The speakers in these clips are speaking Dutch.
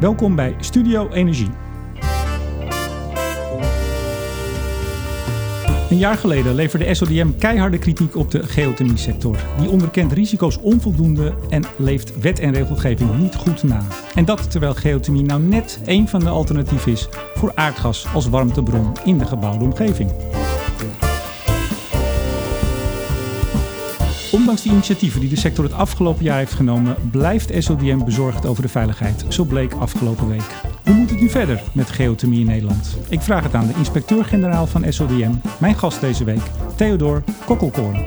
Welkom bij Studio Energie. Een jaar geleden leverde SODM keiharde kritiek op de geothermie-sector. Die onderkent risico's onvoldoende en leeft wet en regelgeving niet goed na. En dat terwijl geothermie nou net één van de alternatieven is voor aardgas als warmtebron in de gebouwde omgeving. Ondanks de initiatieven die de sector het afgelopen jaar heeft genomen, blijft SODM bezorgd over de veiligheid. Zo bleek afgelopen week. Hoe moet het nu verder met geothermie in Nederland? Ik vraag het aan de inspecteur-generaal van SODM, mijn gast deze week, Theodor Kokkelkoorn.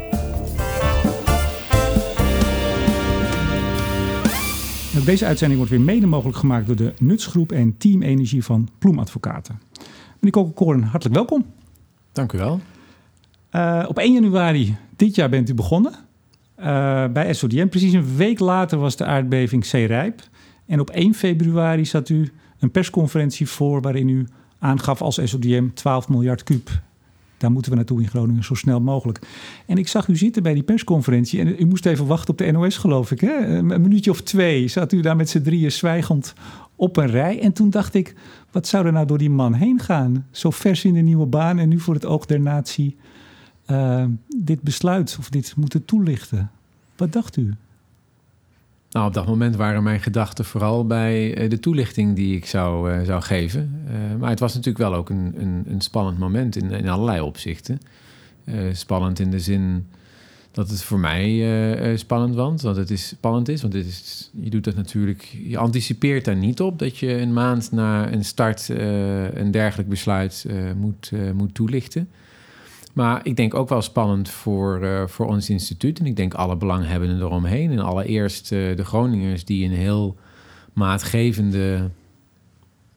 Deze uitzending wordt weer mede mogelijk gemaakt door de Nutsgroep en Team Energie van Ploemadvocaten. Meneer Kokkelkoorn, hartelijk welkom. Dank u wel. Uh, op 1 januari dit jaar bent u begonnen. Uh, bij SODM. Precies een week later was de aardbeving C-rijp. En op 1 februari zat u een persconferentie voor waarin u aangaf als SODM 12 miljard kuub. Daar moeten we naartoe in Groningen zo snel mogelijk. En ik zag u zitten bij die persconferentie en u moest even wachten op de NOS, geloof ik. Hè? Een minuutje of twee zat u daar met z'n drieën zwijgend op een rij. En toen dacht ik, wat zou er nou door die man heen gaan? Zo vers in de nieuwe baan en nu voor het oog der natie uh, dit besluit of dit moeten toelichten. Wat dacht u? Nou, op dat moment waren mijn gedachten vooral bij eh, de toelichting die ik zou, uh, zou geven. Maar het was natuurlijk wel ook een, een, een spannend moment in, in allerlei opzichten. spannend in de zin dat het voor mij spannend was, want het is spannend is. Want is, je doet dat natuurlijk, je anticipeert daar niet op dat je een maand na een start een dergelijk besluit moet, moet toelichten. Maar ik denk ook wel spannend voor, uh, voor ons instituut. En ik denk alle belanghebbenden eromheen. En allereerst uh, de Groningers die een heel maatgevende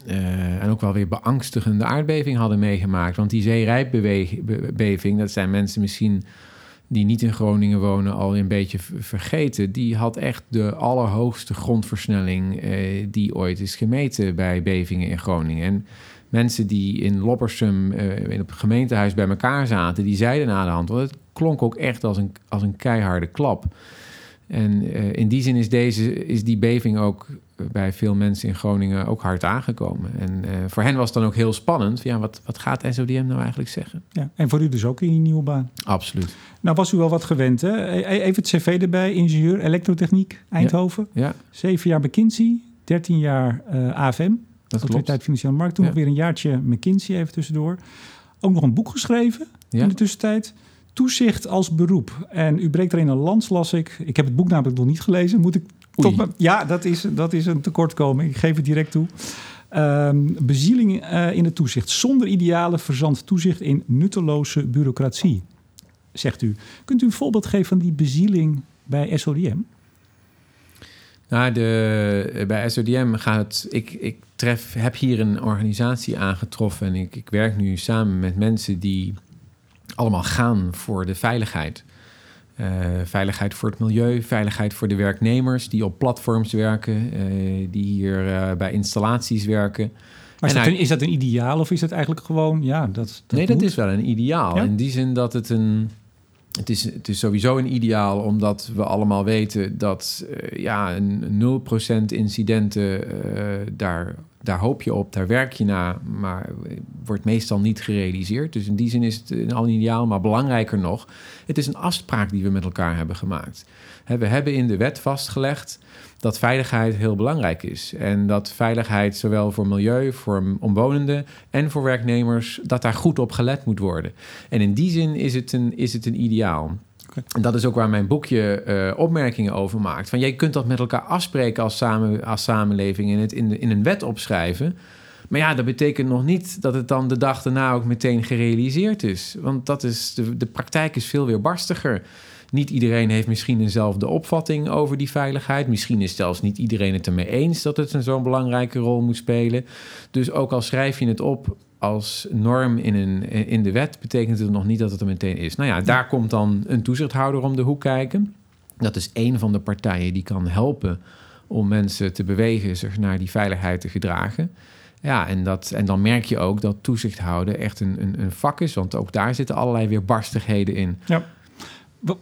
uh, en ook wel weer beangstigende aardbeving hadden meegemaakt. Want die zeerijpbeving, dat zijn mensen misschien die niet in Groningen wonen al een beetje vergeten. Die had echt de allerhoogste grondversnelling die ooit is gemeten bij bevingen in Groningen. En mensen die in Loppersum uh, in het gemeentehuis bij elkaar zaten, die zeiden na de hand, want het klonk ook echt als een, als een keiharde klap. En uh, in die zin is, deze, is die beving ook bij veel mensen in Groningen ook hard aangekomen. En uh, voor hen was het dan ook heel spannend. Ja, wat, wat gaat SODM nou eigenlijk zeggen? Ja, en voor u dus ook in die nieuwe baan? Absoluut. Nou was u wel wat gewend, hè? E-, e-, even het cv erbij. Ingenieur elektrotechniek, Eindhoven. Ja. ja. Zeven jaar McKinsey, 13 jaar AFM. Dat Autoriteit Financiële Markt. Toen nog weer een jaartje McKinsey even tussendoor. Ook nog een boek geschreven in de tussentijd. Toezicht als beroep. En u breekt erin een lans, las ik. Ik heb het boek namelijk nog niet gelezen. Moet ik tot me, ja, dat is, dat is een tekortkoming. Ik geef het direct toe. Um, bezieling uh, in het toezicht. Zonder idealen verzandt toezicht in nutteloze bureaucratie, zegt u. Kunt u een voorbeeld geven van die bezieling bij SODM? Nou, de, bij SODM gaat ik, ik tref, heb hier een organisatie aangetroffen en ik, ik werk nu samen met mensen die allemaal gaan voor de veiligheid. Uh, veiligheid voor het milieu, veiligheid voor de werknemers die op platforms werken, uh, die hier uh, bij installaties werken. Maar is dat, een, is dat, een, ideaal of is dat eigenlijk gewoon, ja, dat. dat nee, moet? dat is wel een ideaal. Ja? In die zin dat het een het is, het is sowieso een ideaal, omdat we allemaal weten dat uh, ja, een 0% incidenten, uh, daar, daar hoop je op, daar werk je naar, maar wordt meestal niet gerealiseerd. Dus in die zin is het een al ideaal, maar belangrijker nog, het is een afspraak die we met elkaar hebben gemaakt. We hebben in de wet vastgelegd dat veiligheid heel belangrijk is. En dat veiligheid zowel voor milieu, voor omwonenden en voor werknemers, dat daar goed op gelet moet worden. En in die zin is het een, is het een ideaal. En dat is ook waar mijn boekje uh, opmerkingen over maakt. Van jij kunt dat met elkaar afspreken als, samen, als samenleving en het in, in een wet opschrijven. Maar ja, dat betekent nog niet dat het dan de dag daarna ook meteen gerealiseerd is. Want dat is, de, de praktijk is veel weer barstiger. Niet iedereen heeft misschien dezelfde opvatting over die veiligheid. Misschien is zelfs niet iedereen het ermee eens dat het een zo'n belangrijke rol moet spelen. Dus ook al schrijf je het op als norm in, een, in de wet, betekent het nog niet dat het er meteen is. Nou ja, daar komt dan een toezichthouder om de hoek kijken. Dat is een van de partijen die kan helpen om mensen te bewegen zich naar die veiligheid te gedragen. Ja, en, dat, en dan merk je ook dat toezicht houden echt een, een, een vak is, want ook daar zitten allerlei weerbarstigheden in. Ja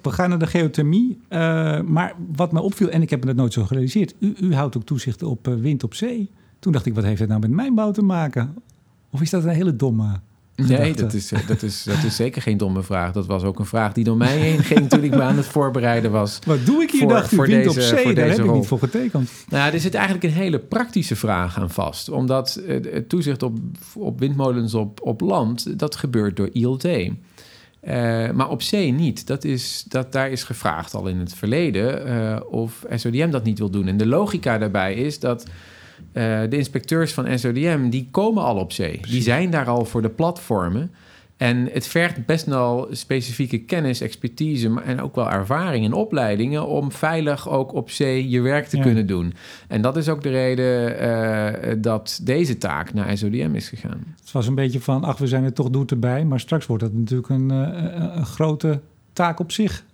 we gaan naar de geothermie. Uh, maar wat me opviel, en ik heb me dat nooit zo gerealiseerd... u, u houdt ook toezicht op uh, wind op zee. Toen dacht ik, wat heeft het nou met mijnbouw te maken? Of is dat een hele domme Nee, dat is, dat, is, dat is zeker geen domme vraag. Dat was ook een vraag die door mij heen ging toen ik me aan het voorbereiden was. Wat doe ik hier, voor, dacht u, voor deze, op zee? Voor Daar heb ik niet voor getekend. Nou, er zit eigenlijk een hele praktische vraag aan vast. Omdat het toezicht op, op windmolens op, op land, dat gebeurt door ILT. Uh, maar op zee niet. Dat is, dat, daar is gevraagd al in het verleden uh, of SODM dat niet wil doen. En de logica daarbij is dat uh, de inspecteurs van SODM, die komen al op zee. Die zijn daar al voor de platformen. En het vergt best wel specifieke kennis, expertise en ook wel ervaring en opleidingen om veilig ook op zee je werk te kunnen doen. En dat is ook de reden uh, dat deze taak naar SODM is gegaan. Het was een beetje van, ach, we zijn er toch doet erbij, maar straks wordt dat natuurlijk een, uh, een grote taak op zich.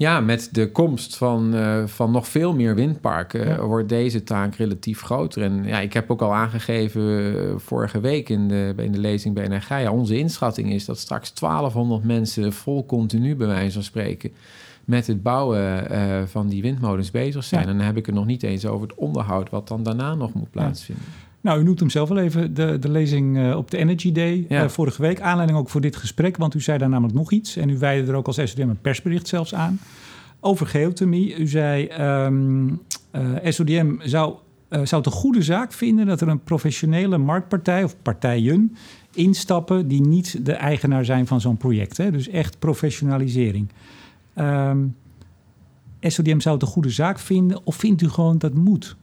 Ja, met de komst van, uh, van nog veel meer windparken wordt deze taak relatief groter. En ja, ik heb ook al aangegeven uh, vorige week in de, in de lezing bij NRG... Ja, onze inschatting is dat straks 1200 mensen vol continu, bij wijze van spreken... met het bouwen uh, van die windmolens bezig zijn. Ja. En dan heb ik het nog niet eens over het onderhoud... wat dan daarna nog moet plaatsvinden. Ja. Nou, u noemt hem zelf wel even, de, de lezing uh, op de Energy Day ja. uh, vorige week. Aanleiding ook voor dit gesprek, want u zei daar namelijk nog iets. En u wijde er ook als SODM een persbericht zelfs aan. Over geothermie. U zei, um, uh, SODM zou, zou het een goede zaak vinden... dat er een professionele marktpartij of partijen instappen... die niet de eigenaar zijn van zo'n project. Hè? Dus echt professionalisering. Um, SODM zou het een goede zaak vinden... of vindt u gewoon dat moet?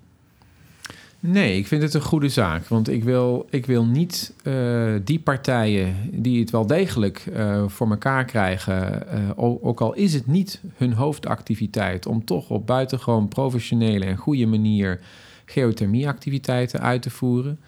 Nee, ik vind het een goede zaak. Want ik wil, ik wil niet uh, die partijen die het wel degelijk uh, voor elkaar krijgen, uh, ook al is het niet hun hoofdactiviteit, om toch op buitengewoon professionele en goede manier geothermieactiviteiten uit te voeren.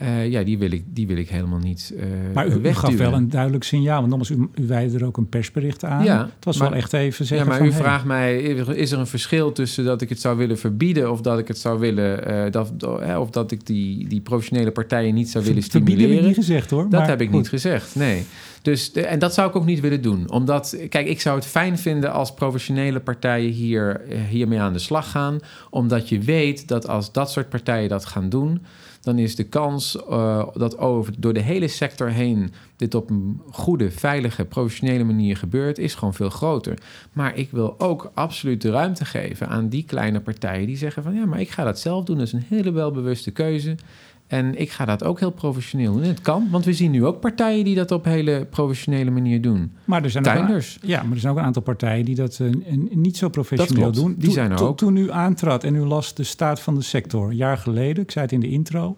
Uh, ja, die wil, ik, die wil ik helemaal niet uh, Maar u, u, gaf wel een duidelijk signaal, want anders u, u wijde er ook een persbericht aan. Ja, het was maar, wel echt even zeggen Ja, maar van, u hey. vraagt mij, is er een verschil tussen dat ik het zou willen verbieden... of dat ik het zou willen, uh, dat, of dat ik die, die professionele partijen niet zou willen stimuleren? Dat heb ik niet gezegd, hoor. Dat heb ik goed. niet gezegd, nee. Dus, en dat zou ik ook niet willen doen. Omdat, kijk, ik zou het fijn vinden als professionele partijen hier, hiermee aan de slag gaan. Omdat je weet dat als dat soort partijen dat gaan doen dan is de kans uh, dat over, door de hele sector heen dit op een goede, veilige, professionele manier gebeurt, is gewoon veel groter. Maar ik wil ook absoluut de ruimte geven aan die kleine partijen die zeggen van ja, maar ik ga dat zelf doen. Dat is een hele welbewuste keuze. En ik ga dat ook heel professioneel doen. En het kan, want we zien nu ook partijen die dat op hele professionele manier doen. Maar er zijn Tuinders. Ook, ja, maar er zijn ook een aantal partijen die dat uh, niet zo professioneel doen. Die toen, zijn er ook. Toen u aantrad en u las de staat van de sector, een jaar geleden, ik zei het in de intro,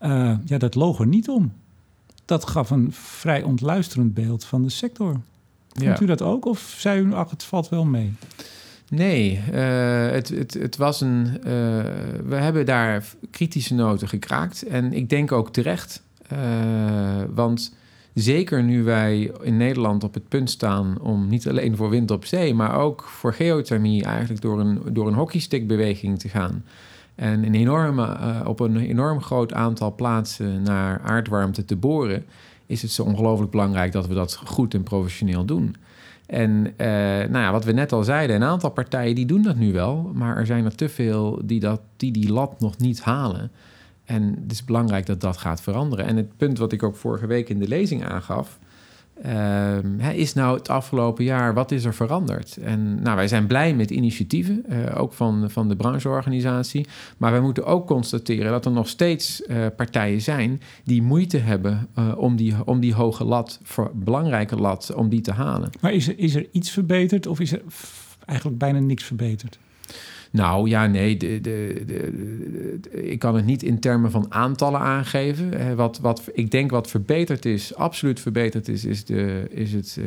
uh, ja, dat loog er niet om. Dat gaf een vrij ontluisterend beeld van de sector. Vindt ja. u dat ook? Of zei u, ach, het valt wel mee? Nee, uh, het, het, het was een. Uh, we hebben daar kritische noten gekraakt. En ik denk ook terecht. Uh, want zeker nu wij in Nederland op het punt staan om niet alleen voor wind op zee, maar ook voor geothermie eigenlijk door een, door een hockeystickbeweging te gaan. En een enorme, op een enorm groot aantal plaatsen naar aardwarmte te boren, is het zo ongelooflijk belangrijk dat we dat goed en professioneel doen. En uh, nou ja, wat we net al zeiden, een aantal partijen die doen dat nu wel, maar er zijn er te veel die dat, die, die lat nog niet halen. En het is belangrijk dat dat gaat veranderen. En het punt wat ik ook vorige week in de lezing aangaf, uh, is nou het afgelopen jaar, wat is er veranderd? En nou, wij zijn blij met initiatieven, uh, ook van, van de brancheorganisatie. Maar wij moeten ook constateren dat er nog steeds uh, partijen zijn die moeite hebben uh, om, die, om die hoge lat, voor, belangrijke lat, om die te halen. Maar is er, is er iets verbeterd of is er eigenlijk bijna niks verbeterd? Nou ja, nee, de, de, de, ik kan het niet in termen van aantallen aangeven. Wat, wat ik denk wat verbeterd is, absoluut verbeterd is, is, de, is het, uh,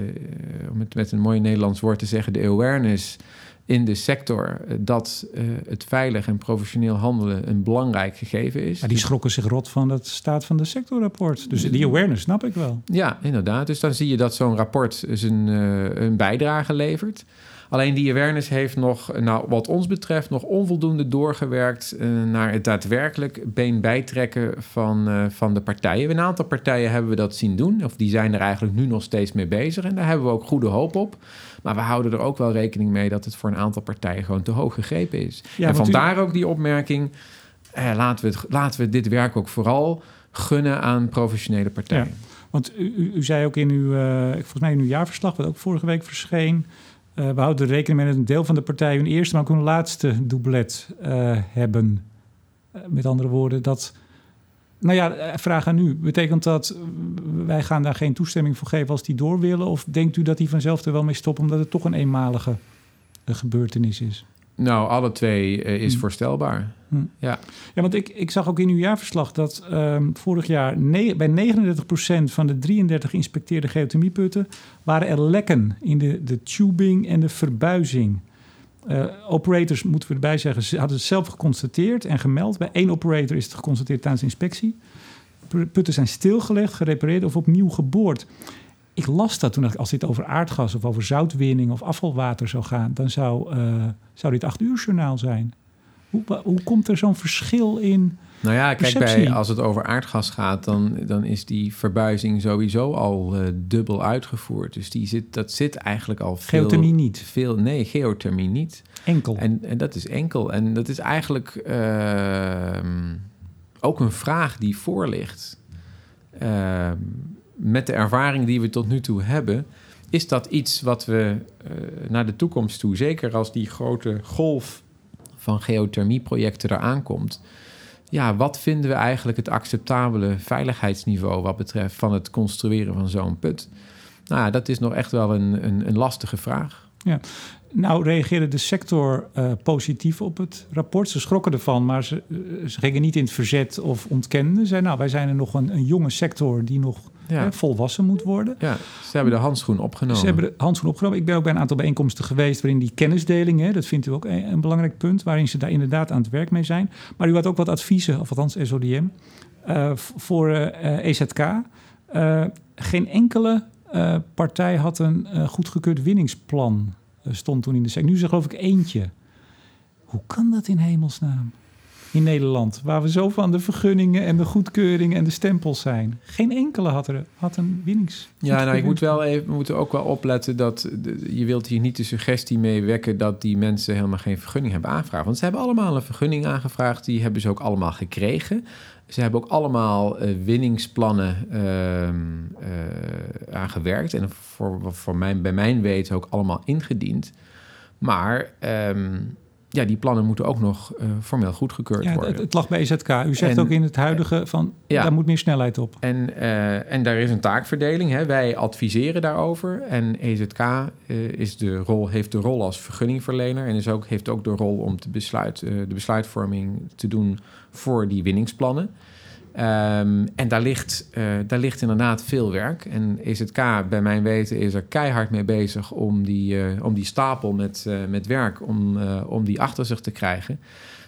om het met een mooi Nederlands woord te zeggen, de awareness in de sector dat uh, het veilig en professioneel handelen een belangrijk gegeven is. Maar die schrokken zich rot van het staat van de sectorrapport. Dus die awareness snap ik wel. Ja, inderdaad. Dus dan zie je dat zo'n rapport zijn, uh, een bijdrage levert. Alleen die awareness heeft nog, nou, wat ons betreft, nog onvoldoende doorgewerkt uh, naar het daadwerkelijk been bijtrekken van, uh, van de partijen. Een aantal partijen hebben we dat zien doen, of die zijn er eigenlijk nu nog steeds mee bezig. En daar hebben we ook goede hoop op. Maar we houden er ook wel rekening mee dat het voor een aantal partijen gewoon te hoog gegrepen is. Ja, en vandaar u... ook die opmerking. eh, laten, we het, laten we dit werk ook vooral gunnen aan professionele partijen. want u, u, zei ook in uw, uh, volgens mij in uw jaarverslag, wat ook vorige week verscheen, uh, we houden rekening met dat een deel van de partijen hun eerste, maar ook hun laatste doublet uh, hebben. met andere woorden, dat. Nou ja, vraag aan u. Betekent dat wij gaan daar geen toestemming voor geven als die door willen? Of denkt u dat die vanzelf er wel mee stoppen omdat het toch een eenmalige gebeurtenis is? Nou, alle twee is hm. voorstelbaar. Hm. Ja. ja, want ik, ik zag ook in uw jaarverslag dat um, vorig jaar bij 39% van de 33 geïnspecteerde geothermieputten waren er lekken in de, de tubing en de verbuizing. Uh, operators, moeten we erbij zeggen, ze hadden het zelf geconstateerd en gemeld. Bij één operator is het geconstateerd tijdens de inspectie. Putten zijn stilgelegd, gerepareerd of opnieuw geboord ik las dat toen als dit over aardgas of over zoutwinning of afvalwater zou gaan, dan zou, uh, zou dit acht uur journaal zijn. Hoe, hoe komt er zo'n verschil in? Nou ja, kijk, bij, als het over aardgas gaat, dan, dan is die verbuizing sowieso al uh, dubbel uitgevoerd. Dus die zit, dat zit eigenlijk al veel... Geothermie niet? Veel, nee, geothermie niet. Enkel? En, en dat is enkel. En dat is eigenlijk uh, ook een vraag die voor ligt. Uh, met de ervaring die we tot nu toe hebben, is dat iets wat we uh, naar de toekomst toe, zeker als die grote golf van geothermieprojecten eraan komt. Ja, wat vinden we eigenlijk het acceptabele veiligheidsniveau wat betreft van het construeren van zo'n put? Nou, dat is nog echt wel een, een, een lastige vraag. Ja, nou reageerde de sector uh, positief op het rapport. Ze schrokken ervan, maar ze, ze gingen niet in het verzet of ontkenden. Ze nou, wij zijn er nog een, een jonge sector die nog ja. volwassen moet worden. Ja, ze hebben de handschoen opgenomen. Ze hebben de handschoen opgenomen. Ik ben ook bij een aantal bijeenkomsten geweest waarin die kennisdeling, hè, dat vindt u ook een, een, belangrijk punt, waarin ze daar inderdaad aan het werk mee zijn. Maar u had ook wat adviezen, of althans SODM, uh, eh, voor uh, eh, EZK. Uh, eh, geen enkele partij had een goedgekeurd winningsplan, stond toen in de sector. Nu is er geloof ik eentje. Hoe kan dat in hemelsnaam? In Nederland. Waar we zo van de vergunningen en de goedkeuringen en de stempels zijn. Geen enkele had, er, had een winnings. Ja, nou, ik moet wel even, we moeten ook wel opletten dat je wilt hier niet de suggestie mee wekken dat die mensen helemaal geen vergunning hebben aangevraagd. Want ze hebben allemaal een vergunning aangevraagd, die hebben ze ook allemaal gekregen. Ze hebben ook allemaal uh, winningsplannen uh, uh, aangewerkt en voor, voor mijn, bij mijn weten ook allemaal ingediend. Maar um, ja, die plannen moeten ook nog uh, formeel goedgekeurd ja, worden. Het, lag bij EZK. U zegt ook in het huidige van ja, daar moet meer snelheid op. En, uh, en daar is een taakverdeling. Hè. Wij adviseren daarover. En EZK uh, eh, is de rol, heeft de rol als vergunningverlener en is ook, heeft ook de rol om te besluit, de besluitvorming te doen voor die winningsplannen. Um, en daar ligt, uh, daar ligt inderdaad veel werk. En EZK, bij mijn weten, is er keihard mee bezig om die, uh, om die stapel met, uh, met werk, om, om die achter zich te krijgen.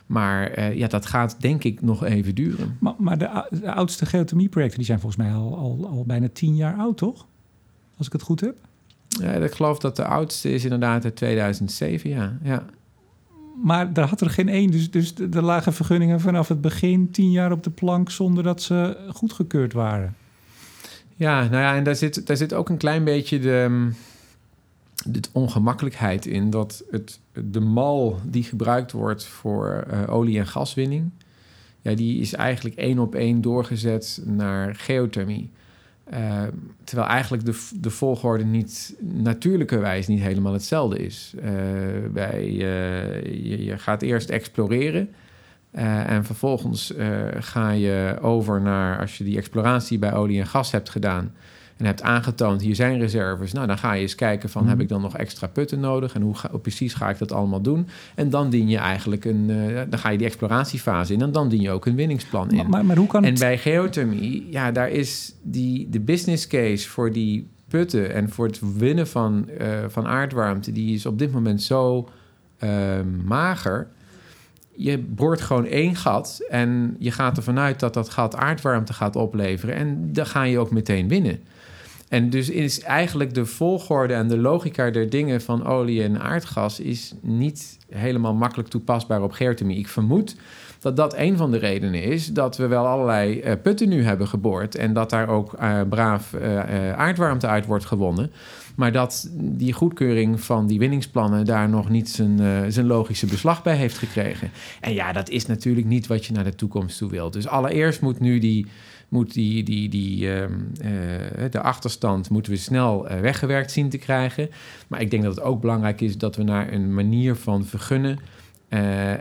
Maar ja, dat gaat denk ik nog even duren. Maar, maar de, de, oudste geothermieprojecten die zijn volgens mij al, al, al bijna tien jaar oud, toch? Als ik het goed heb. Ja, ik geloof dat de oudste is inderdaad uit 2007, ja. ja. Maar daar had er geen één. Dus, dus er lagen vergunningen vanaf het begin tien jaar op de plank zonder dat ze goedgekeurd waren. Ja, nou ja, en daar zit, daar zit ook een klein beetje de, de ongemakkelijkheid in dat het, de mal die gebruikt wordt voor uh, olie- en gaswinning, ja, die is eigenlijk één op één doorgezet naar geothermie. Uh, terwijl eigenlijk de, de volgorde niet natuurlijkerwijs niet helemaal hetzelfde is. Uh, bij, uh, je, je, gaat eerst exploreren en vervolgens ga je over naar, als je die exploratie bij olie en gas hebt gedaan, en hebt aangetoond, hier zijn reserves, nou dan ga je eens kijken van, heb mhm. ik dan nog extra putten nodig en hoe, ga, precies ga ik dat allemaal doen? En dan dien je eigenlijk een, uh, dan ga je die exploratiefase in en dan dien je ook een winningsplan in. Maar, maar, hoe kan en bij geothermie, ja, daar is die, de business case voor die putten en voor het winnen van, uh, van aardwarmte, die is op dit moment zo uh, mager je boort gewoon één gat en je gaat ervan uit dat dat gat aardwarmte gaat opleveren. En dan ga je ook meteen winnen. En dus is eigenlijk de volgorde en de logica der dingen van olie en aardgas is niet helemaal makkelijk toepasbaar op geothermie. Ik vermoed dat dat een van de redenen is dat we wel allerlei uh, putten nu hebben geboord en dat daar ook uh, braaf aardwarmte uit wordt gewonnen. Maar dat die goedkeuring van die winningsplannen daar nog niet zijn logische beslag bij heeft gekregen. En ja, dat is natuurlijk niet wat je naar de toekomst toe wilt. Dus allereerst moet nu die moet die, die, die, ehm, eh, de achterstand moeten we snel eh, weggewerkt zien te krijgen. Maar ik denk dat het ook belangrijk is dat we naar een manier van vergunnen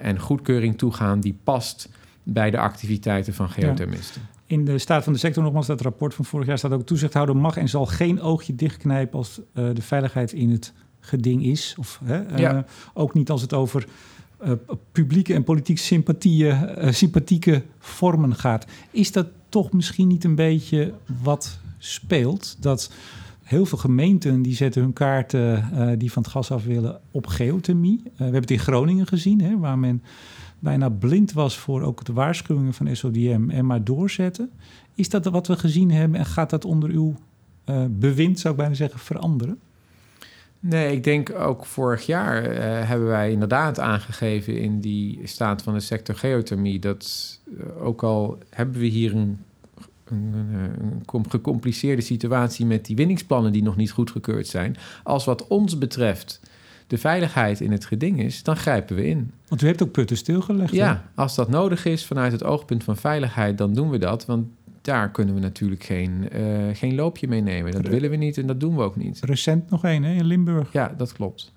en goedkeuring toegaan die past bij de activiteiten van geothermisten. In de staat van de sector, nogmaals, dat rapport van vorig jaar staat ook: toezichthouder mag en zal geen oogje dichtknijpen als de veiligheid in het geding is. Of ook niet als het over publieke en politieke sympathieën, sympathieke vormen gaat. Is dat toch misschien niet een beetje wat speelt. Dat heel veel gemeenten die zetten hun kaarten uh, die van het gas af willen op geothermie. Uh, we hebben het in Groningen gezien, hè, waar men bijna blind was voor ook de waarschuwingen van SODM en maar doorzetten. Is dat wat we gezien hebben en gaat dat onder uw bewind, zou ik bijna zeggen, veranderen? Nee, ik denk ook vorig jaar hebben wij inderdaad aangegeven in die staat van de sector geothermie dat eh, ook al hebben we hier een, een, een, gecompliceerde situatie met die winningsplannen die nog niet goedgekeurd zijn, als wat ons betreft de veiligheid in het geding is, dan grijpen we in. Want u hebt ook putten stilgelegd. Ja, als dat nodig is vanuit het oogpunt van veiligheid, dan doen we dat. Want daar kunnen we natuurlijk geen, uh, geen loopje mee nemen. Dat willen we niet en dat doen we ook niet. Recent nog één in Limburg. Ja, dat klopt.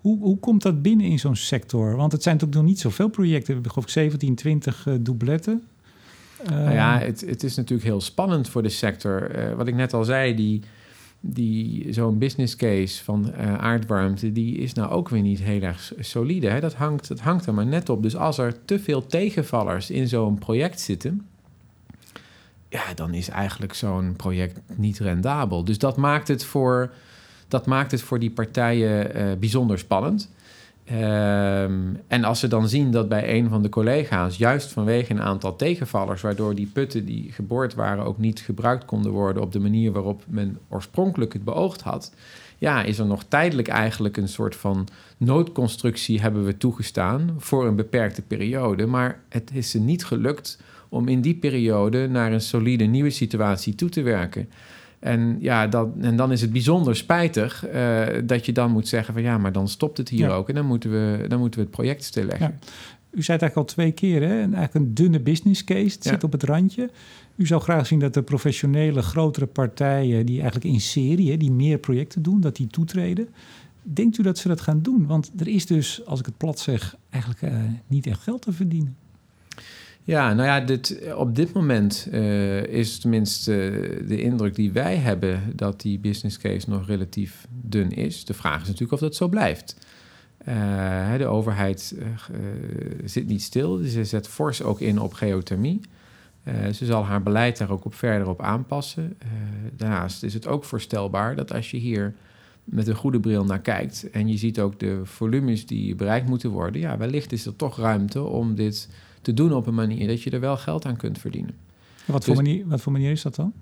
Hoe, hoe komt dat binnen in zo'n sector? Want het zijn toch nog niet zoveel projecten. We hebben geloof ik 17, 20 uh, doubletten. nou ja, het, het, is natuurlijk heel spannend voor de sector. Uh, wat ik net al zei, die, die, zo'n business case van aardwarmte... die is nou ook weer niet heel erg solide. Hè? Dat, hangt, dat hangt er maar net op. Dus als er te veel tegenvallers in zo'n project zitten... ja, dan is eigenlijk zo'n project niet rendabel. Dus dat maakt het voor dat maakt het voor die partijen uh, bijzonder spannend. Um, en als ze dan zien dat bij een van de collega's, juist vanwege een aantal tegenvallers, waardoor die putten die geboord waren ook niet gebruikt konden worden op de manier waarop men oorspronkelijk het beoogd had, ja, is er nog tijdelijk eigenlijk een soort van noodconstructie hebben we toegestaan voor een beperkte periode. Maar het is ze niet gelukt om in die periode naar een solide nieuwe situatie toe te werken. En, ja, dat, en dan is het bijzonder spijtig uh, dat je dan moet zeggen van ja, maar dan stopt het hier ook en dan moeten, we, dan moeten we het project stilleggen. Ja. U zei het eigenlijk al twee keer, hè? eigenlijk een dunne business case, het zit op het randje. U zou graag zien dat de professionele grotere partijen die eigenlijk in serie, hè, die meer projecten doen, dat die toetreden. Denkt u dat ze dat gaan doen? Want er is dus, als ik het plat zeg, eigenlijk uh, niet echt geld te verdienen. Ja, nou ja, dit, op dit moment uh, is tenminste de indruk die wij hebben dat die business case nog relatief dun is. De vraag is natuurlijk of dat zo blijft. Uh, de overheid uh, zit niet stil, ze zet fors ook in op geothermie. ze zal haar beleid daar ook op verder op aanpassen. daarnaast is het ook voorstelbaar dat als je hier met een goede bril naar kijkt en je ziet ook de volumes die bereikt moeten worden, ja, wellicht is er toch ruimte om dit te doen op een manier dat je er wel geld aan kunt verdienen. Wat, voor, dus- manier, wat voor manier is dat dan?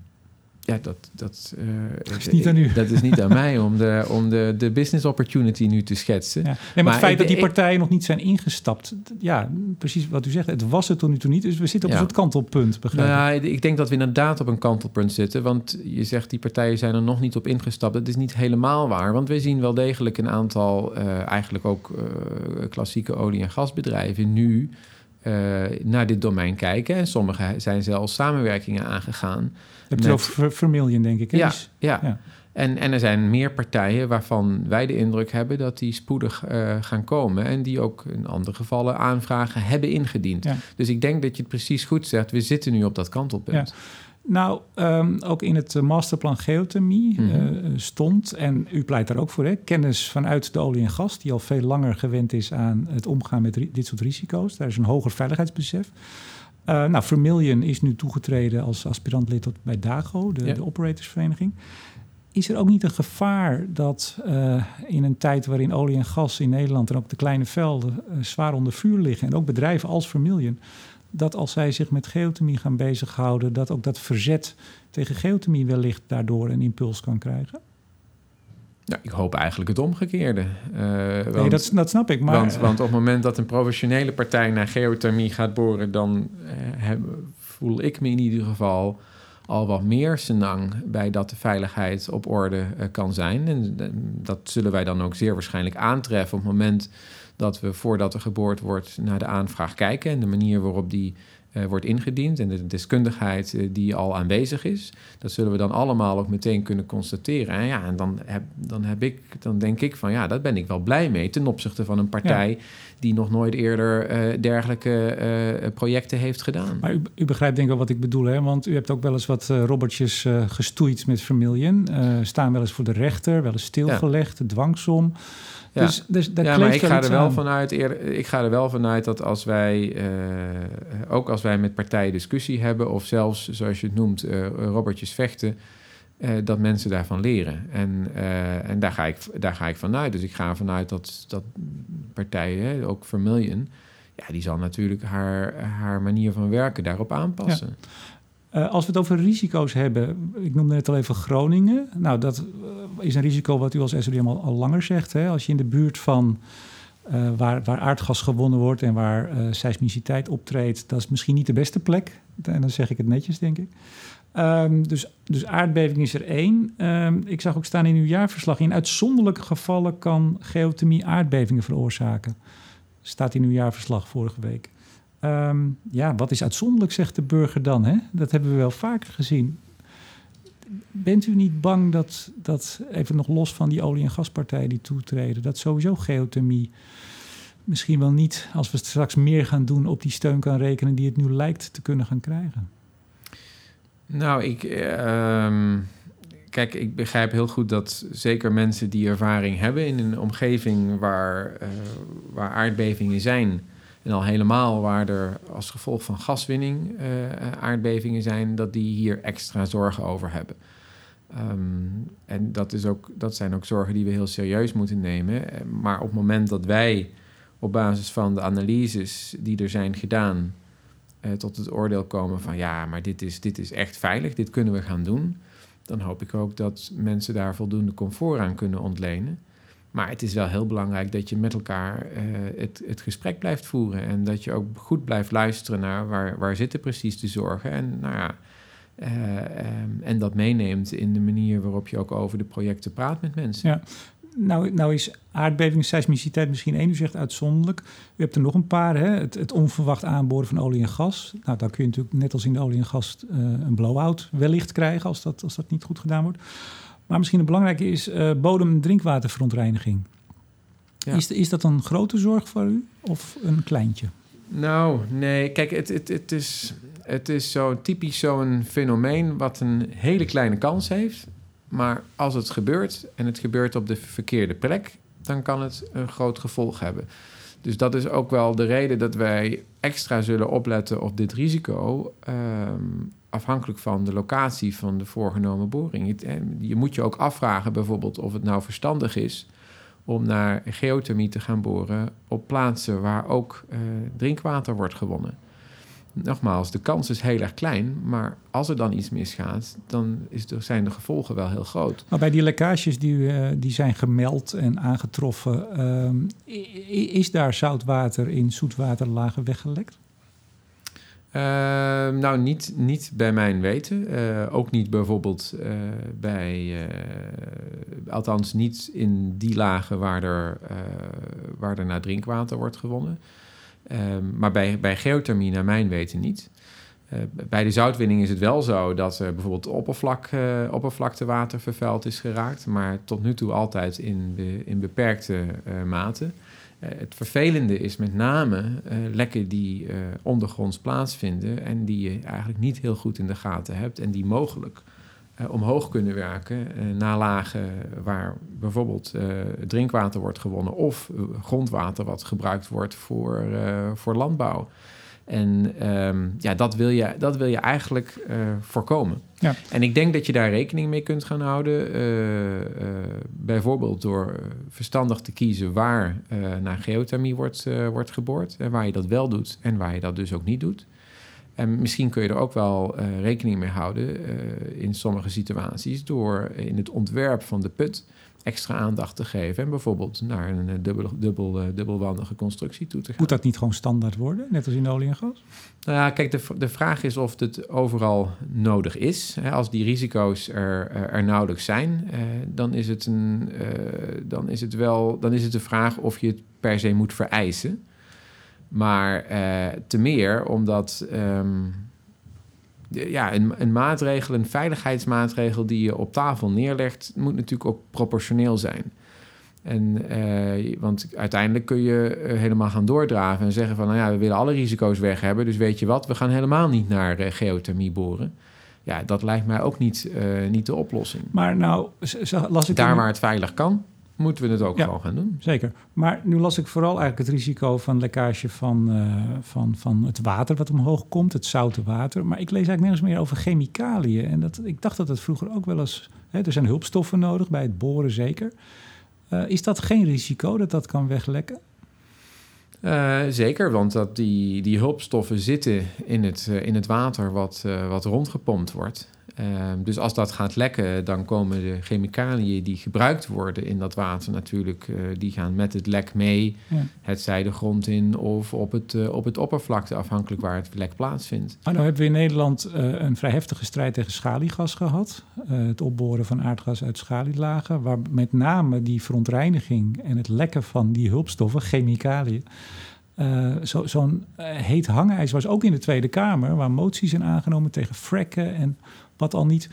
Ja, dat, dat, uh, is niet aan u. Dat is niet aan mij om, de, om de, de business opportunity nu te schetsen. Ja. Nee, maar, het feit dat die partijen nog niet zijn ingestapt, ja, precies wat u zegt, het was het tot nu toe niet. Dus we zitten op ja. een soort kantelpunt, begrijp nou, ja, ik denk dat we inderdaad op een kantelpunt zitten. Want je zegt die partijen zijn er nog niet op ingestapt. Dat is niet helemaal waar. Want we zien wel degelijk een aantal, uh, eigenlijk ook uh, klassieke olie- en gasbedrijven nu naar dit domein kijken. En sommigen zijn zelfs samenwerkingen aangegaan. Hebt met... over Vermilion, denk ik. Ja, ja, ja. En, en er zijn meer partijen waarvan wij de indruk hebben dat die spoedig uh, gaan komen. En die ook in andere gevallen aanvragen hebben ingediend. Ja. Dus ik denk dat je het precies goed zegt. We zitten nu op dat kantelpunt. Ja. Nou, um, ook in het eh, masterplan geothermie mm -hmm. uh, stond, en u pleit daar ook voor, hè, kennis vanuit de olie en gas, die al veel langer gewend is aan het omgaan met dit soort risico's. Daar is een hoger veiligheidsbesef. Uh, nou, Vermilion is nu toegetreden als aspirantlid tot bij DAGO, de, ja. de operatorsvereniging. Is er ook niet een gevaar dat in een tijd waarin olie en gas in Nederland en ook de kleine velden zwaar onder vuur liggen, en ook bedrijven als Vermilion, dat als zij zich met geothermie gaan bezighouden, dat ook dat verzet tegen geothermie wellicht daardoor een impuls kan krijgen? Ja, ik hoop eigenlijk het omgekeerde. Uh, nee, dat, dat, snap ik. Maar... Want, want, op het moment dat een professionele partij naar geothermie gaat boren, dan heb, voel ik me in ieder geval al wat meer senang bij dat de veiligheid op orde kan zijn. En dat zullen wij dan ook zeer waarschijnlijk aantreffen op het moment dat we voordat er geboord wordt naar de aanvraag kijken en de manier waarop die uh, wordt ingediend en de deskundigheid uh, die al aanwezig is. Dat zullen we dan allemaal ook meteen kunnen constateren. En ja, en dan heb, dan heb ik, dan denk ik van ja, daar ben ik wel blij mee ten opzichte van een partij die nog nooit eerder uh, dergelijke projecten heeft gedaan. Maar u, u, begrijpt denk ik wel wat ik bedoel, hè? Want u hebt ook wel eens wat robbertjes gestoeid met Vermilion. staan wel eens voor de rechter, wel eens stilgelegd, dwangsom. Ja, dus, dus ja maar ik ga, er wel vanuit, ik ga er wel vanuit dat als wij, uh, ook als wij met partijen discussie hebben, of zelfs, zoals je het noemt, uh, robbertjes vechten, uh, dat mensen daarvan leren. En, en daar, ga ik, daar ga ik vanuit. Dus ik ga vanuit dat, dat partijen, ook Vermilion, ja, die zal natuurlijk haar, haar manier van werken daarop aanpassen. Ja. Uh, als we het over risico's hebben, ik noemde net al even Groningen. Nou, dat uh, is een risico wat u als SODM al, al langer zegt. Hè? Als je in de buurt van uh, waar, waar, aardgas gewonnen wordt en waar seismiciteit optreedt, dat is misschien niet de beste plek. En dan zeg ik het netjes, denk ik. Um, dus, dus aardbeving is er één. Um, ik zag ook staan in uw jaarverslag: in uitzonderlijke gevallen kan geothermie aardbevingen veroorzaken. Staat in uw jaarverslag vorige week. Um, ja, wat is uitzonderlijk, zegt de burger dan? Hè? Dat hebben we wel vaker gezien. Bent u niet bang dat, dat, even nog los van die olie- en gaspartijen die toetreden, dat sowieso geothermie misschien wel niet, als we straks meer gaan doen, op die steun kan rekenen die het nu lijkt te kunnen gaan krijgen? Nou, ik. Uh, kijk, ik begrijp heel goed dat zeker mensen die ervaring hebben in een omgeving waar, uh, waar aardbevingen zijn en al helemaal waar er als gevolg van gaswinning uh, aardbevingen zijn, dat die hier extra zorgen over hebben. Um, en dat, is ook, dat zijn ook zorgen die we heel serieus moeten nemen. Eh, maar op het moment dat wij op basis van de analyses die er zijn gedaan, uh, tot het oordeel komen van ja, maar dit is, dit is echt veilig, dit kunnen we gaan doen, dan hoop ik ook dat mensen daar voldoende comfort aan kunnen ontlenen. Maar het is wel heel belangrijk dat je met elkaar uh, het, het gesprek blijft voeren. En dat je ook goed blijft luisteren naar waar, waar zitten precies de zorgen. En, nou ja, uh, um, en dat meeneemt in de manier waarop je ook over de projecten praat met mensen. Ja. Nou, nou is aardbeving, seismiciteit misschien één, u zegt uitzonderlijk. U hebt er nog een paar, hè? Het, het onverwacht aanboren van olie en gas. Nou, dan kun je natuurlijk net als in de olie en gas uh, een blow-out wellicht krijgen als dat, als dat niet goed gedaan wordt. Maar misschien het belangrijke is uh, bodem- en drinkwaterverontreiniging. Is, is dat een grote zorg voor u of een kleintje? Nou, nee. Kijk, het, het, het is, het is zo typisch zo'n fenomeen wat een hele kleine kans heeft. Maar als het gebeurt en het gebeurt op de verkeerde plek, dan kan het een groot gevolg hebben. Dus dat is ook wel de reden dat wij extra zullen opletten op dit risico. Um, afhankelijk van de locatie van de voorgenomen boring. Je moet je ook afvragen bijvoorbeeld of het nou verstandig is om naar geothermie te gaan boren op plaatsen waar ook uh, drinkwater wordt gewonnen. Nogmaals, de kans is heel erg klein, maar als er dan iets misgaat, dan is zijn de gevolgen wel heel groot. Maar bij die lekkages die, uh, die zijn gemeld en aangetroffen, uh, is daar zoutwater in zoetwaterlagen weggelekt? Uh, nou, niet, niet bij mijn weten. Uh, ook niet bijvoorbeeld uh, bij, althans niet in die lagen waar er, waar er naar drinkwater wordt gewonnen. Ehm, maar bij, bij geothermie, naar mijn weten, niet. bij de zoutwinning is het wel zo dat er bijvoorbeeld oppervlak, oppervlaktewater vervuild is geraakt, maar tot nu toe altijd in, in beperkte mate. Eh, het vervelende is met name uh, lekken die uh, ondergronds plaatsvinden en die je eigenlijk niet heel goed in de gaten hebt en die mogelijk omhoog kunnen werken naar lagen waar bijvoorbeeld drinkwater wordt gewonnen of grondwater wat gebruikt wordt voor, voor landbouw. En um, ja, dat wil je, dat wil je eigenlijk uh, voorkomen. Ja. En ik denk dat je daar rekening mee kunt gaan houden. Uh, uh, bijvoorbeeld door verstandig te kiezen waar naar geothermie wordt, wordt geboord. En waar je dat wel doet en waar je dat dus ook niet doet. En misschien kun je er ook wel rekening mee houden in sommige situaties door in het ontwerp van de put extra aandacht te geven. En bijvoorbeeld naar een eh, dubbel, dubbel, uh, dubbelwandige constructie toe te gaan. Moet dat niet gewoon standaard worden, net als in olie en gas? Nou ja, kijk, de, de vraag is of het overal nodig is. Als die risico's er, er nauwelijks zijn, eh, dan, is het een, dan is het wel dan is het de vraag of je het per se moet vereisen. Maar te meer omdat. Ehm, ja, een, een maatregel, een veiligheidsmaatregel die je op tafel neerlegt, moet natuurlijk ook proportioneel zijn. En, uh, want uiteindelijk kun je eh, helemaal gaan doordraven en zeggen van, nou ja, we willen alle risico's weg hebben, dus weet je wat, we gaan helemaal niet naar uh, geothermie boren. Ja, dat lijkt mij ook niet, niet de oplossing. Maar nou, las ik... Daar waar het veilig kan, moeten we het ook gewoon gaan doen. Zeker. Maar nu las ik vooral eigenlijk het risico van lekkage van, uh, van, van het water wat omhoog komt, het zoute water. Maar ik lees eigenlijk nergens meer over chemicaliën. En dat, ik dacht dat het vroeger ook wel eens. Hè, er zijn hulpstoffen nodig, bij het boren zeker. Uh, is dat geen risico dat dat kan weglekken? Uh, zeker, want dat die, die hulpstoffen zitten in het, in het water wat, wat rondgepompt wordt. Ehm, dus als dat gaat lekken, dan komen de chemicaliën die gebruikt worden in dat water natuurlijk, uh, die gaan met het lek mee. Ja. Het zij de grond in of op het, uh, op het oppervlakte, afhankelijk waar het lek plaatsvindt. Maar nou hebben we in Nederland uh, een vrij heftige strijd tegen schaliegas gehad. het opboren van aardgas uit schalielagen, waar met name die verontreiniging en het lekken van die hulpstoffen, chemicaliën, uh, Zo'n zo uh, heet hangijs was ook in de Tweede Kamer, waar moties zijn aangenomen tegen fracken en wat al niet.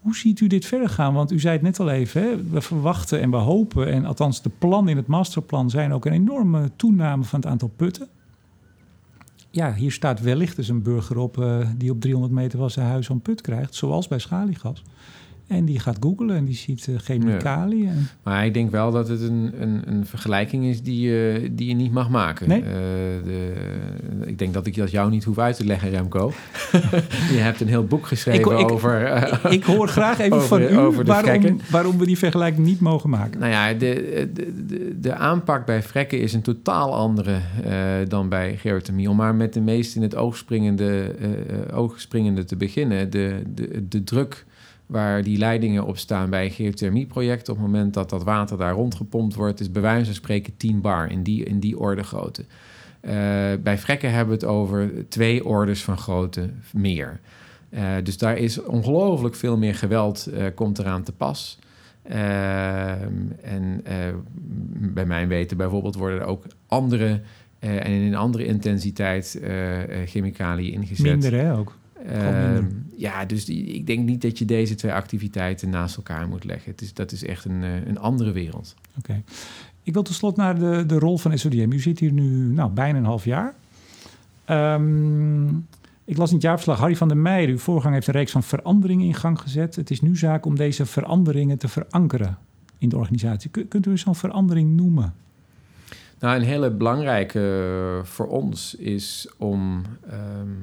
Hoe ziet u dit verder gaan? Want u zei het net al even, hè? we verwachten en we hopen, en althans de plannen in het masterplan zijn ook een enorme toename van het aantal putten. Ja, hier staat wellicht dus een burger op uh, die op 300 meter van zijn huis een put krijgt, zoals bij schaliegas. En die gaat googlen en die ziet uh, chemicaliën. Ja. Maar ik denk wel dat het een, een, een vergelijking is die je, die je niet mag maken. Nee? Uh, de, ik denk dat ik dat jou niet hoef uit te leggen, Remco. je hebt een heel boek geschreven ik, over... Uh, ik, hoor graag even over, van u over waarom, waarom, we die vergelijking niet mogen maken. Nou ja, de, de, de, aanpak bij frekken is een totaal andere dan bij geothermie. Om maar met de meest in het oog springende, oog springende te beginnen. De, de, de druk waar die leidingen op staan bij een geothermieproject. Op het moment dat dat water daar rondgepompt wordt, is bij wijze van spreken 10 bar in die, in die orde grootte. Uh, bij frekken hebben we het over twee orders van grootte meer. Uh, dus daar is ongelooflijk veel meer geweld uh, komt eraan te pas. en bij mijn weten bijvoorbeeld worden er ook andere en in een andere intensiteit chemicaliën ingezet. Minder hè ook? Uh, ja, dus die, ik denk niet dat je deze twee activiteiten naast elkaar moet leggen. Het is, dat is echt een, uh, een andere wereld. Oké. Ik wil tot slot naar de, de rol van SODM. U zit hier nu nou, bijna een half jaar. Um, ik las in het jaarverslag, Harry van der Meijer, uw voorganger, heeft een reeks van veranderingen in gang gezet. Het is nu zaak om deze veranderingen te verankeren in de organisatie. kunt u zo'n verandering noemen? Nou, een hele belangrijke voor ons is om um,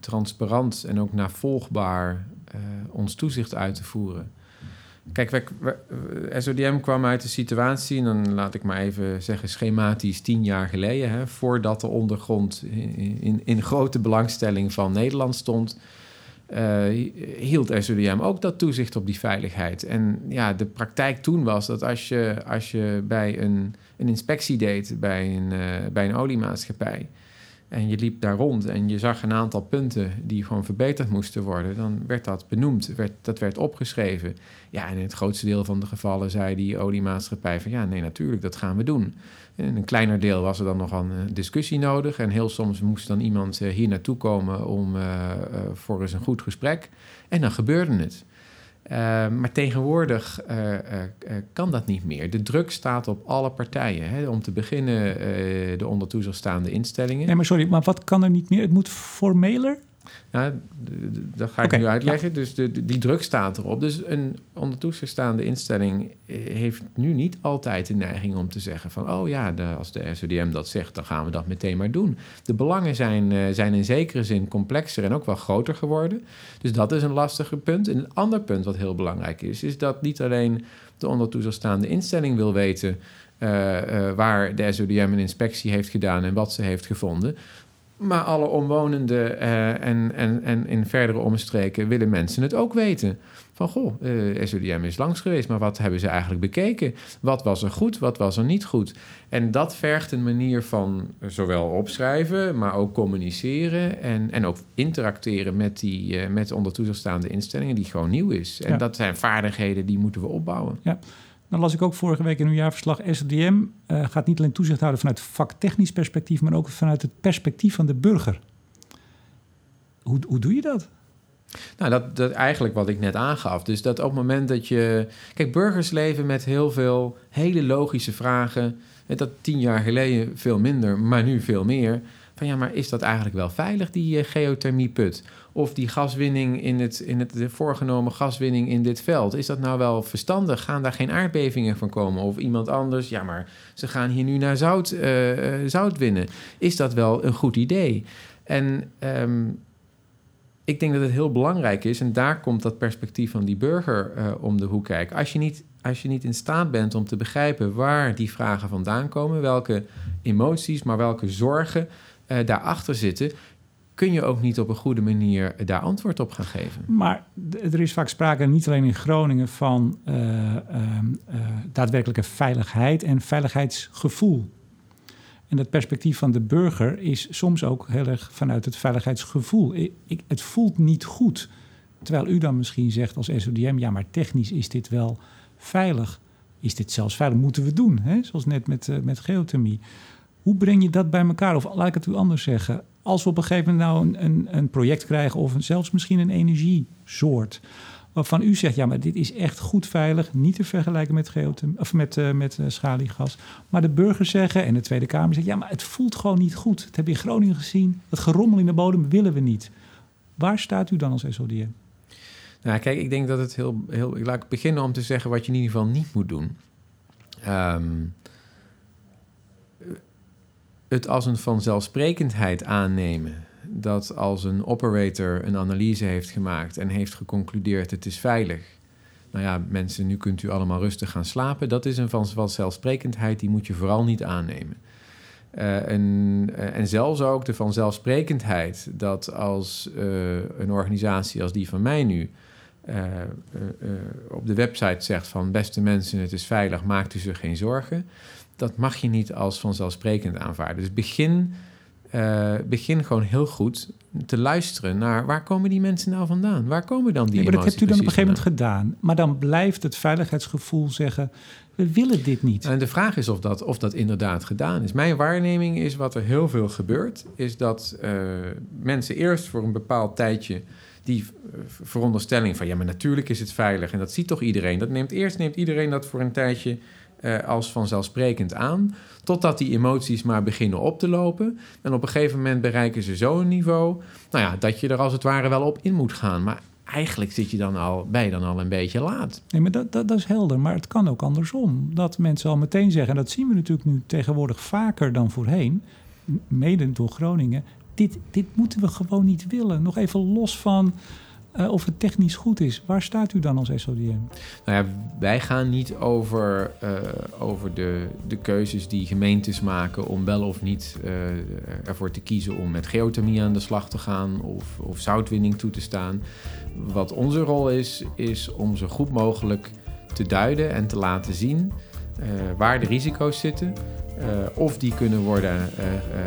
transparant en ook navolgbaar uh, ons toezicht uit te voeren. Kijk, we, SODM kwam uit de situatie, en dan laat ik maar even zeggen schematisch tien jaar geleden, hè, voordat de ondergrond in, in, grote belangstelling van Nederland stond, uh, hield SODM ook dat toezicht op die veiligheid. En ja, de praktijk toen was dat als je, als je bij een, een inspectie deed bij een, bij een oliemaatschappij, en je liep daar rond en je zag een aantal punten die gewoon verbeterd moesten worden, dan werd dat benoemd, werd, dat werd opgeschreven. Ja, en in het grootste deel van de gevallen zei die oliemaatschappij van ja, nee, natuurlijk, dat gaan we doen. En in een kleiner deel was er dan nog een discussie nodig en heel soms moest dan iemand eh, hier naartoe komen om uh, voor eens een goed gesprek. En dan gebeurde het. Uh, maar tegenwoordig uh, uh, kan dat niet meer. De druk staat op alle partijen. Hè? Om te beginnen de onder toezicht staande instellingen. Nee, maar sorry, maar wat kan er niet meer? Het moet formeler? Nou, dat ga ik okay, nu uitleggen. Ja. Dus de, die druk staat erop. Dus een onder toezicht staande instelling heeft nu niet altijd de neiging om te zeggen van... oh ja, de, als de SODM dat zegt, dan gaan we dat meteen maar doen. De belangen zijn, uh, zijn in zekere zin complexer en ook wel groter geworden. Dus dat is een lastige punt. En een ander punt wat heel belangrijk is... is dat niet alleen de onder toezicht staande instelling wil weten... Uh, uh, waar de SODM een inspectie heeft gedaan en wat ze heeft gevonden Maar alle omwonenden uh, en, en, en in verdere omstreken willen mensen het ook weten. Van goh, uh, SODM is langs geweest, maar wat hebben ze eigenlijk bekeken? Wat was er goed, wat was er niet goed? En dat vergt een manier van zowel opschrijven, maar ook communiceren en, en ook interacteren met die uh, met onder toezicht instellingen, die gewoon nieuw is. En dat zijn vaardigheden die moeten we opbouwen. Ja. Dan las ik ook vorige week in uw jaarverslag. SDM uh, gaat niet alleen toezicht houden vanuit vaktechnisch perspectief, maar ook vanuit het perspectief van de burger. Hoe, hoe doe je dat? Nou, dat, dat eigenlijk wat ik net aangaf. Dus dat op het moment dat je. Kijk, burgers leven met heel veel hele logische vragen. Dat tien jaar geleden veel minder, maar nu veel meer. Van ja, maar is dat eigenlijk wel veilig, die uh, geothermieput? Of die gaswinning in het, in het voorgenomen gaswinning in dit veld. Is dat nou wel verstandig? Gaan daar geen aardbevingen van komen? Of iemand anders, ja, maar ze gaan hier nu naar zout, uh, zout winnen. Is dat wel een goed idee? En um, ik denk dat het heel belangrijk is, en daar komt dat perspectief van die burger om de hoek kijken. Als je, niet, als je niet in staat bent om te begrijpen waar die vragen vandaan komen, welke emoties, maar welke zorgen uh, daarachter zitten, kun je ook niet op een goede manier daar antwoord op gaan geven. Maar er is vaak sprake, niet alleen in Groningen, van uh, uh, daadwerkelijke veiligheid en veiligheidsgevoel. En dat perspectief van de burger is soms ook heel erg vanuit het veiligheidsgevoel. Ik, het voelt niet goed. Terwijl u dan misschien zegt als SODM, ja, maar technisch is dit wel veilig. Is dit zelfs veilig? Moeten we doen, hè? zoals net met, met geothermie. Hoe breng je dat bij elkaar? Of laat ik het u anders zeggen. Als we op een gegeven moment nou een, een, een project krijgen... of zelfs misschien een energiesoort waarvan u zegt, ja, maar dit is echt goed veilig, niet te vergelijken met, of met, uh, met uh, schaliegas. Maar de burgers zeggen en de Tweede Kamer zegt, ja, maar het voelt gewoon niet goed. Het heb je in Groningen gezien, het gerommel in de bodem willen we niet. Waar staat u dan als SODM? Nou, kijk, ik denk dat het heel, heel... Ik laat beginnen om te zeggen wat je in ieder geval niet moet doen. Um, het als een vanzelfsprekendheid aannemen dat als een operator een analyse heeft gemaakt en heeft geconcludeerd het is veilig. Nou ja, mensen, nu kunt u allemaal rustig gaan slapen. Dat is een vanzelfsprekendheid, die moet je vooral niet aannemen. Uh, en, uh, en zelfs ook de vanzelfsprekendheid dat als uh, een organisatie als die van mij nu op de website zegt van beste mensen, het is veilig, maakt u zich geen zorgen. Dat mag je niet als vanzelfsprekend aanvaarden. Dus begin uh, begin gewoon heel goed te luisteren naar waar komen die mensen nou vandaan? Waar komen dan die ja, maar dat hebt u dan op een gegeven moment gedaan. Maar dan blijft het veiligheidsgevoel zeggen, we willen dit niet. En de vraag is of dat, of dat inderdaad gedaan is. Mijn waarneming is wat er heel veel gebeurt... is dat uh, mensen eerst voor een bepaald tijdje die veronderstelling van... ja, maar natuurlijk is het veilig en dat ziet toch iedereen. Dat neemt, eerst neemt iedereen dat voor een tijdje uh, als vanzelfsprekend aan... Totdat die emoties maar beginnen op te lopen. En op een gegeven moment bereiken ze zo'n niveau. Nou ja, dat je er als het ware wel op in moet gaan. Maar eigenlijk zit je dan al, je dan al een beetje laat. Nee, maar dat, dat, dat, is helder. Maar het kan ook andersom. Dat mensen al meteen zeggen, en dat zien we natuurlijk nu tegenwoordig vaker dan voorheen, mede door Groningen. Dit, dit moeten we gewoon niet willen. Nog even los van uh, of het technisch goed is. Waar staat u dan als SODM? Nou ja, wij gaan niet over, uh, over de, de keuzes die gemeentes maken om wel of niet uh, ervoor te kiezen om met geothermie aan de slag te gaan of, of zoutwinning toe te staan. Wat onze rol is, is om zo goed mogelijk te duiden en te laten zien waar de risico's zitten, of die kunnen worden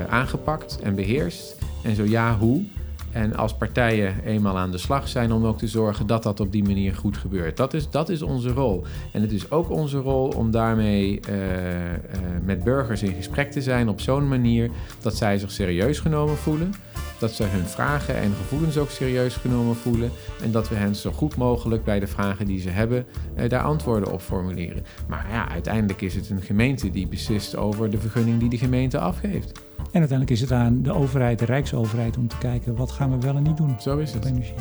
aangepakt en beheerst. En zo ja, hoe. En als partijen eenmaal aan de slag zijn om ook te zorgen dat dat op die manier goed gebeurt. Dat is, dat is onze rol. En het is ook onze rol om daarmee uh, uh, met burgers in gesprek te zijn op zo'n manier dat zij zich serieus genomen voelen. Dat ze hun vragen en gevoelens ook serieus genomen voelen. En dat we hen zo goed mogelijk bij de vragen die ze hebben, uh, daar antwoorden op formuleren. Maar ja, uiteindelijk is het een gemeente die beslist over de vergunning die de gemeente afgeeft. En uiteindelijk is het aan de overheid, de Rijksoverheid, om te kijken wat gaan we wel en niet doen. Zo is het. Energie.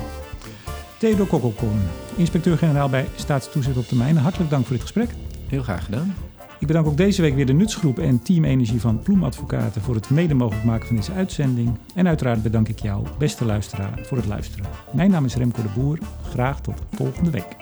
Theodor Kokkelkoorn, inspecteur-generaal bij Staatstoezicht op termijn. Hartelijk dank voor dit gesprek. Heel graag gedaan. Ik bedank ook deze week weer de Nutsgroep en Team Energie van Ploemadvocaten voor het mede mogelijk maken van deze uitzending. En uiteraard bedank ik jou, beste luisteraar, voor het luisteren. Mijn naam is Remco de Boer. Graag tot volgende week.